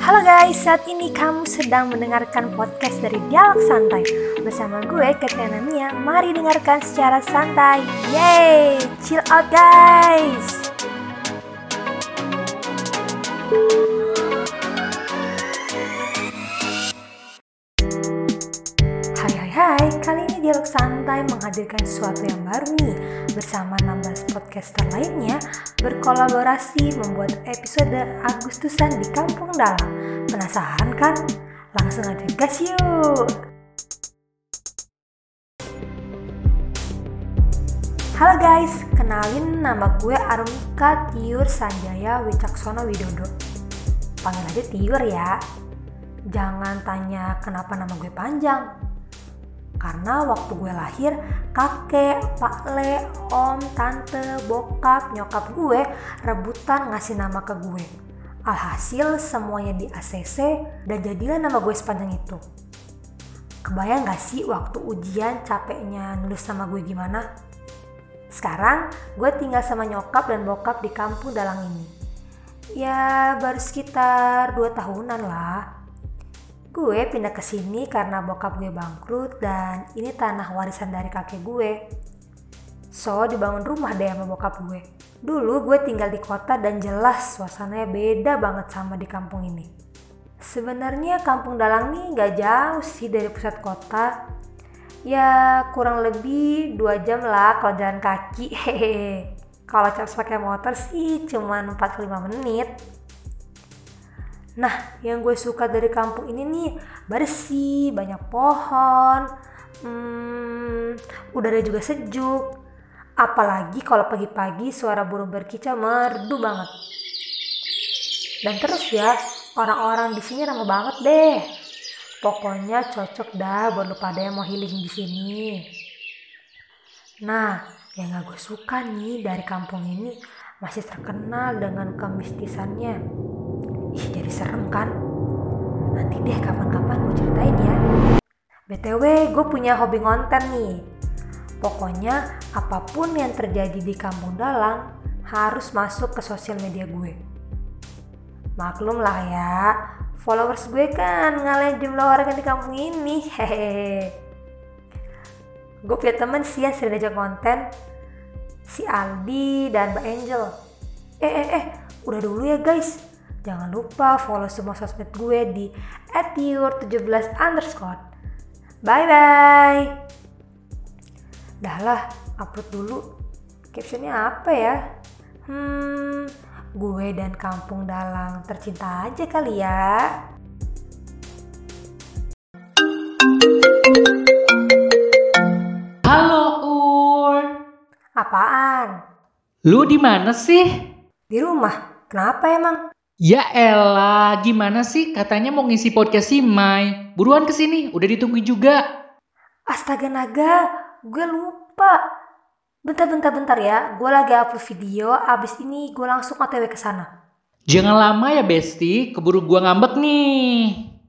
Halo guys, saat ini kamu sedang mendengarkan podcast dari Dialog Santai. Bersama gue, Ketiana Mia, mari dengarkan secara santai. Yeay, chill out guys. Hai, kali ini Dialog Santai menghadirkan sesuatu yang baru nih. Bersama 16 podcaster lainnya berkolaborasi membuat episode Agustusan di Kampung Dalam Penasaran kan? Langsung aja gas yuk! Halo guys, kenalin nama gue Arumika Tiur Sanjaya Wicaksono Widodo Panggil aja Tiur ya Jangan tanya kenapa nama gue panjang karena waktu gue lahir, kakek, pak le, om, tante, bokap, nyokap gue rebutan ngasih nama ke gue. Alhasil semuanya di ACC dan jadilah nama gue sepanjang itu. Kebayang gak sih waktu ujian capeknya nulis nama gue gimana? Sekarang gue tinggal sama nyokap dan bokap di kampung dalang ini. Ya baru sekitar 2 tahunan lah. Gue pindah ke sini karena bokap gue bangkrut dan ini tanah warisan dari kakek gue. So, dibangun rumah deh sama bokap gue. Dulu gue tinggal di kota dan jelas suasananya beda banget sama di kampung ini. Sebenarnya kampung Dalang nih gak jauh sih dari pusat kota. Ya kurang lebih 2 jam lah kalau jalan kaki. Hehehe. Kalau cap pakai motor sih cuma 45 menit. Nah, yang gue suka dari kampung ini nih bersih, banyak pohon, hmm, udara juga sejuk. Apalagi kalau pagi-pagi suara burung berkicau merdu banget. Dan terus ya, orang-orang di sini ramah banget deh. Pokoknya cocok dah buat lu pada yang mau healing di sini. Nah, yang gak gue suka nih dari kampung ini masih terkenal dengan kemistisannya. Ih, jadi kan? Nanti deh kapan-kapan gue ceritain ya. BTW, gue punya hobi ngonten nih. Pokoknya apa pun yang terjadi di kampung dalang harus masuk ke sosial media gue. Maklum lah ya, followers gue kan ngalahin jumlah orang di kampung ini. Hehehe. Gue punya temen sih yang sering ajak konten. Si Aldi dan Mbak Angel. Eh eh eh, udah dulu ya guys. Jangan lupa follow semua sosmed gue di @your17 underscore. Bye bye. Dah lah, upload dulu. Captionnya apa ya? Hmm, gue dan kampung dalang tercinta aja kali ya. Halo Ur, Apaan? lu di mana sih? Di rumah? Kenapa emang? Ya elah, gimana sih? Katanya mau ngisi podcast si Mai. Buruan ke sini, udah ditungguin juga. Astaga naga, gue lupa. Bentar-bentar bentar ya, gue lagi upload video, abis ini gue langsung otw ke sana. Jangan lama ya Besti, keburu gua ngambek nih.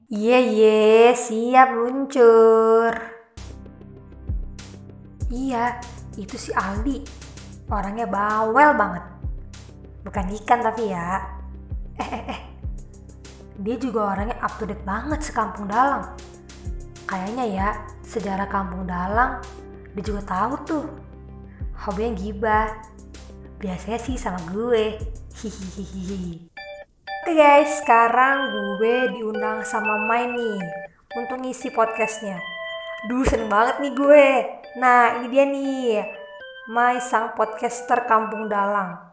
Iya iya, siap luncur. Iya, itu si Aldi. Orangnya bawel banget. Bukan ikan tapi ya. Eh eh eh. Dia juga orangnya up to date banget sekampung dalang. Kayaknya ya, sejarah kampung dalang dia juga tahu tuh. Hobinya gibah. Biasanya sih sama gue. Hihihihi. Oke guys, sekarang gue diundang sama Mai nih untuk ngisi podcastnya. Duh seneng banget nih gue. Nah ini dia nih, Mai sang podcaster Kampung Dalang.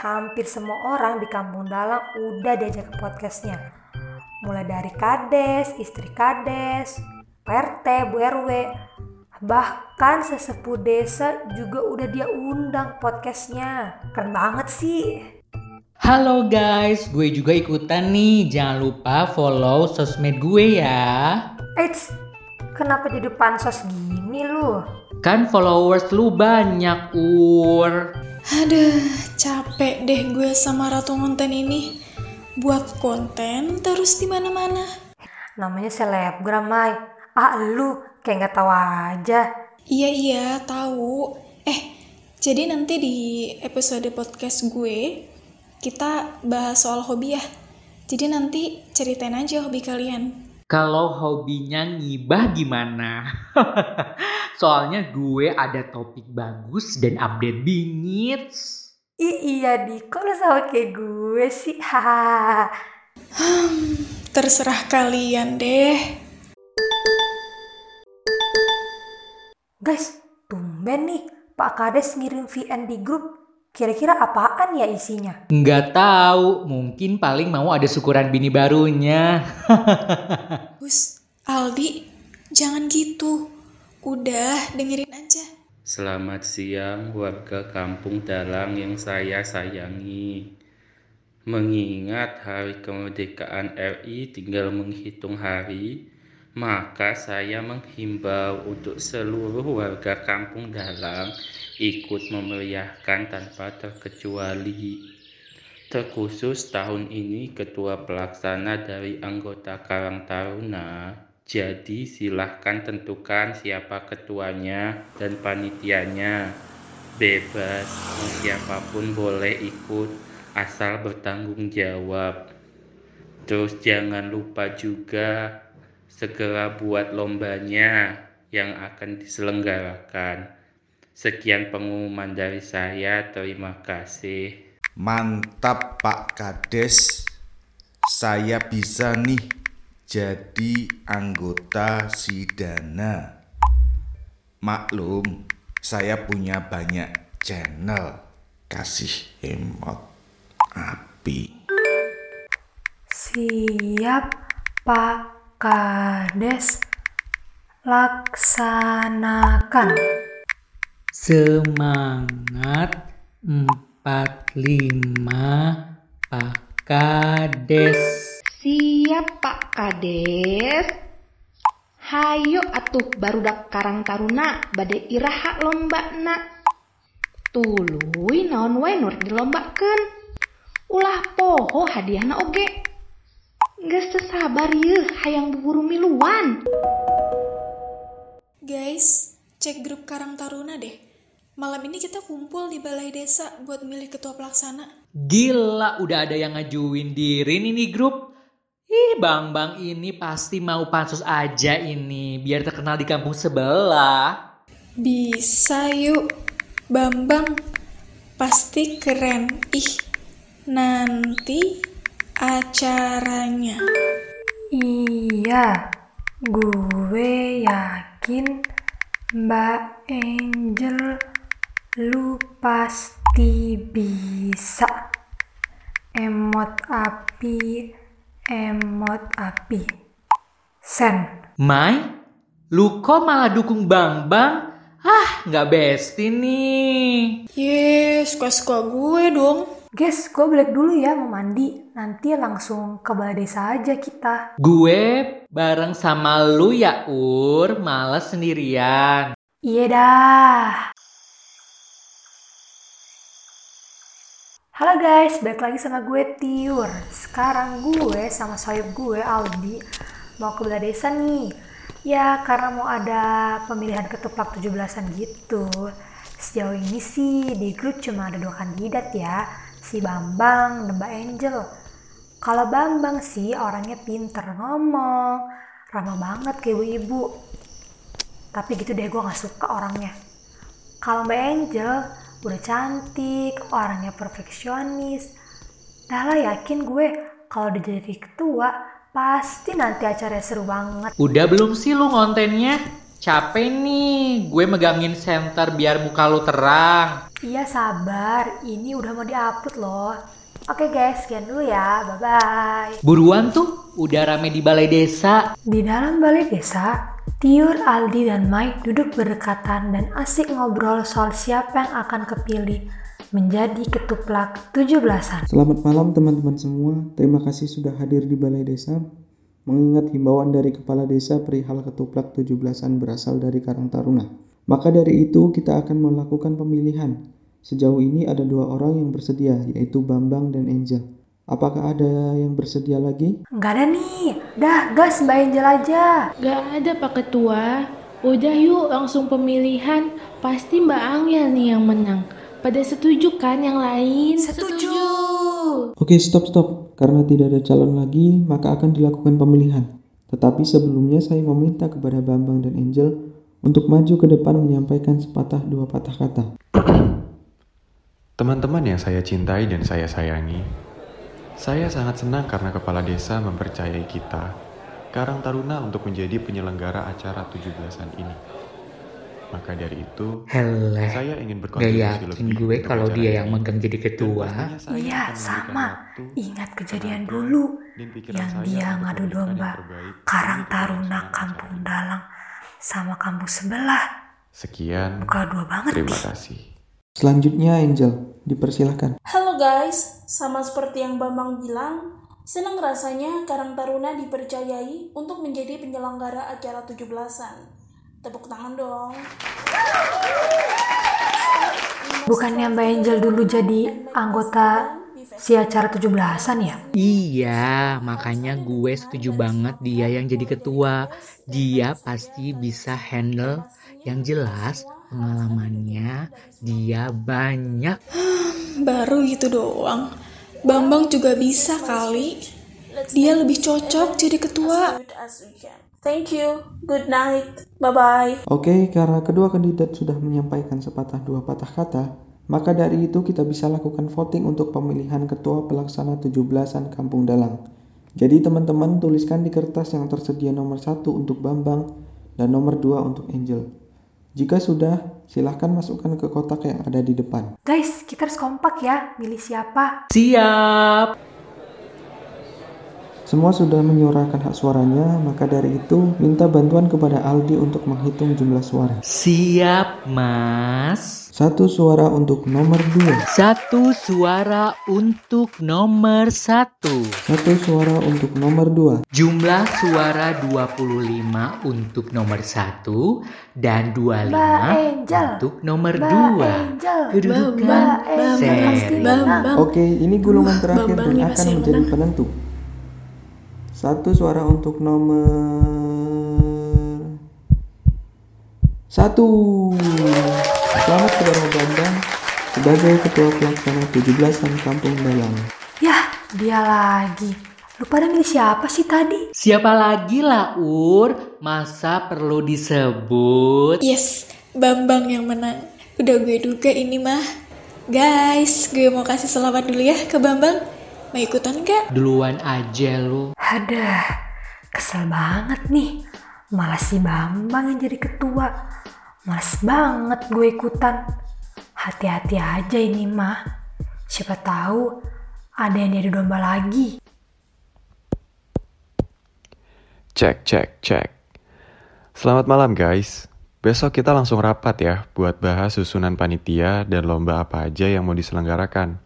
Hampir semua orang di Kampung Dalang udah diajak ke podcastnya. Mulai dari kades, istri kades, PRT, Bu RW, bahkan sesepuh desa juga udah dia undang podcastnya. Keren banget sih. Halo guys, gue juga ikutan nih. Jangan lupa follow sosmed gue ya. Eits, kenapa jadi pansos gini lu? Kan followers lu banyak, Ur. Aduh, capek deh gue sama ratu konten ini. Buat konten terus di mana-mana. Namanya selebgram, Mai. Ah, lu kayak nggak tahu aja. Iya iya, tahu. Eh, jadi nanti di episode podcast gue, kita bahas soal hobi ya. Jadi nanti ceritain aja hobi kalian. Kalau hobinya ngibah gimana? Soalnya gue ada topik bagus dan update bingit. Iya di, kok lu sama kayak gue sih? Hahaha. Terserah kalian deh. Guys, tumben nih Pak Kades ngirim VN di grup. Kira-kira apaan ya isinya? Nggak tahu, mungkin paling mau ada syukuran bini barunya. Bus, Aldi, jangan gitu. Udah, dengerin aja. Selamat siang warga kampung Dalang yang saya sayangi. Mengingat hari kemerdekaan RI tinggal menghitung hari, maka saya menghimbau untuk seluruh warga kampung Dalang ikut memeriahkan tanpa terkecuali. Terkhusus tahun ini ketua pelaksana dari anggota Karang Taruna, jadi silahkan tentukan siapa ketuanya dan panitianya. Bebas, siapa pun boleh ikut asal bertanggung jawab. Terus jangan lupa juga segera buat lombanya yang akan diselenggarakan. Sekian pengumuman dari saya, terima kasih. Mantap Pak Kades, saya bisa nih jadi anggota Sidana. Maklum, saya punya banyak channel. Kasih emot api. Siap, Pak Kades. Laksanakan. Semangat 45 Pak Kades. Siap Pak Kades. Hayo atuh barudak Karang Taruna bade iraha lomba na. Tuluy naon wae nur dilombakeun. Ulah poho hadiahna oge. Geus teu sabar yeuh hayang buburu miluan. Guys, cek grup Karang Taruna deh. Malam ini kita kumpul di balai desa buat milih ketua pelaksana. Gila, udah ada yang ngajuin diri nih di grup. Ih, Bang Bang ini pasti mau pansus aja ini, biar terkenal di kampung sebelah. Bisa yuk, Bambang. Pasti keren. Ih, nanti acaranya. Iya, gue yakin Mbak Angel lu pasti bisa. Emot api, emot api. Sen. Mai, lu kok malah dukung Bang Bang? Ah, nggak besti nih. Yes, suka-suka gue dong. Guys, gue balik dulu ya mau mandi. Nanti langsung ke balai desa aja kita. Gue bareng sama lu ya Ur, males sendirian. Iya dah. Halo guys, balik lagi sama gue Tiur. Sekarang gue sama sohib gue Aldi mau ke balai desa nih. Ya karena mau ada pemilihan ketuplak 17-an gitu. Sejauh ini sih di grup cuma ada dua kandidat ya, si Bambang dan Mbak Angel. Kalau Bambang sih orangnya pinter ngomong, ramah banget ke ibu-ibu. Tapi gitu deh gue gak suka orangnya. Kalau Mbak Angel udah cantik, orangnya perfeksionis. Dah lah yakin gue kalau udah jadi ketua pasti nanti acaranya seru banget. Udah belum sih lu ngontennya? Capek nih, gue megangin center biar muka lu terang. Iya sabar, ini udah mau diupload loh. Oke guys, sekian dulu ya, bye-bye. Buruan tuh, udah rame di balai desa. Di dalam balai desa, Tiur, Aldi, dan Mike duduk berdekatan dan asik ngobrol soal siapa yang akan kepilih menjadi ketuplak 17-an. Selamat malam teman-teman semua. Terima kasih sudah hadir di Balai Desa. Mengingat himbauan dari Kepala Desa perihal ketuplak 17-an berasal dari Karang Taruna. Maka dari itu kita akan melakukan pemilihan. Sejauh ini ada dua orang yang bersedia, yaitu Bambang dan Angel. Apakah ada yang bersedia lagi? Nggak ada nih, dah gas Mbak Angel aja. Gak ada Pak Ketua. Udah yuk langsung pemilihan. Pasti Mbak Angel nih yang menang. Pada setuju kan yang lain? Setuju. Oke, stop stop. Karena tidak ada calon lagi, maka akan dilakukan pemilihan. Tetapi sebelumnya saya meminta kepada Bambang dan Angel untuk maju ke depan menyampaikan sepatah dua patah kata. Teman-teman yang saya cintai dan saya sayangi, saya sangat senang karena kepala desa mempercayai kita, Karang Taruna untuk menjadi penyelenggara acara 17-an ini. Maka dari itu, Heleh, saya ingin berkontribusi yakin lebih gue untuk kalau dia yang megang jadi ketua. Iya, sama. Ingat kejadian dulu yang saya dia ngadu domba Karang Taruna Kampung. Dalang sama kampung sebelah. Sekian, Buka dua banget terima kasih. Selanjutnya Angel, dipersilahkan. Halo guys, sama seperti yang Bambang bilang, senang rasanya Karang Taruna dipercayai untuk menjadi penyelenggara acara 17-an. Tepuk tangan dong. Bukannya Mbak Angel dulu jadi anggota si acara 17-an ya? Iya, makanya gue setuju banget dia yang jadi ketua. Dia pasti bisa handle yang jelas pengalamannya dia banyak. Baru gitu doang. Bambang juga bisa kali. Dia lebih cocok jadi ketua. Thank you. Good night. Bye-bye. Oke, karena kedua kandidat sudah menyampaikan sepatah dua patah kata, maka dari itu kita bisa lakukan voting untuk pemilihan ketua pelaksana 17-an Kampung Dalang. Jadi teman-teman tuliskan di kertas yang tersedia nomor satu untuk Bambang dan nomor dua untuk Angel. Jika sudah, silahkan masukkan ke kotak yang ada di depan. Guys, kita harus kompak ya, milih siapa. Siap. Semua sudah menyuarakan hak suaranya, maka dari itu minta bantuan kepada Aldi untuk menghitung jumlah suara. Siap, Mas. Satu suara untuk nomor dua, Satu suara untuk nomor satu. satu suara untuk nomor dua, Jumlah suara 25 untuk nomor satu dan 25 Mbak Angel. untuk nomor Mbak dua. Angel. Kedudukan. Oke, ini gulungan terakhir dan akan menjadi penentu. Satu suara untuk nomor satu. Selamat kepada Bambang sebagai ketua pelaksana 17-an Kampung Dalang. Yah, dia lagi. Lu pada milih siapa sih tadi? Siapa lagi lah Ur? Masa perlu disebut? Yes, Bambang yang menang. Udah gue duga ini mah. Guys, gue mau kasih selamat dulu ya ke Bambang. Mau ikutan gak? Duluan aja lu. Aduh, kesel banget nih. Malah si Bambang yang jadi ketua. Males banget gue ikutan. Hati-hati aja ini mah. Siapa tahu ada yang jadi domba lagi. Cek, cek, cek. Selamat malam guys. Besok kita langsung rapat ya buat bahas susunan panitia dan lomba apa aja yang mau diselenggarakan.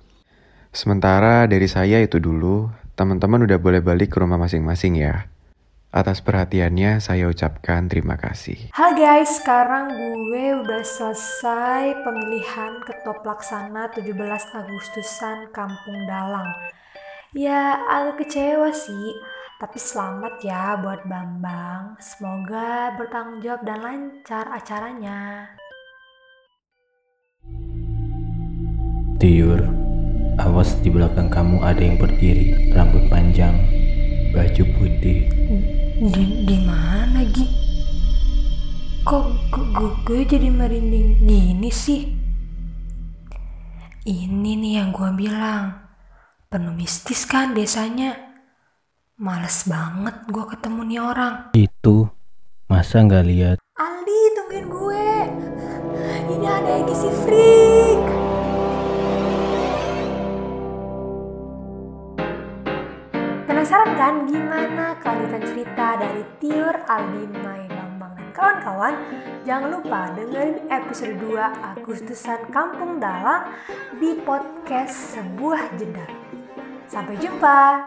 Sementara dari saya itu dulu, teman-teman udah boleh balik ke rumah masing-masing ya. Atas perhatiannya saya ucapkan terima kasih. Halo guys, sekarang gue udah selesai pemilihan ketua pelaksana 17 Agustusan Kampung Dalang. Ya agak kecewa sih, tapi selamat ya buat Bambang. Semoga bertanggung jawab dan lancar acaranya. Tiur, awas di belakang kamu ada yang berdiri, rambut panjang, baju putih. Di, di mana Gi? Kok gu- gu- gue jadi merinding gini sih? Ini nih yang gue bilang. Penuh mistis kan desanya. Males banget gue ketemu nih orang. Itu, masa nggak lihat? Aldi tungguin gue. Ini ada yang si freak. Penasaran kan gimana kelanjutan cerita dari Tiur, Aldi, Mai, Bambang, dan kawan-kawan? Jangan lupa dengerin episode 2 Agustusan Kampung Dalang di podcast Sebuah Jeda. Sampai jumpa!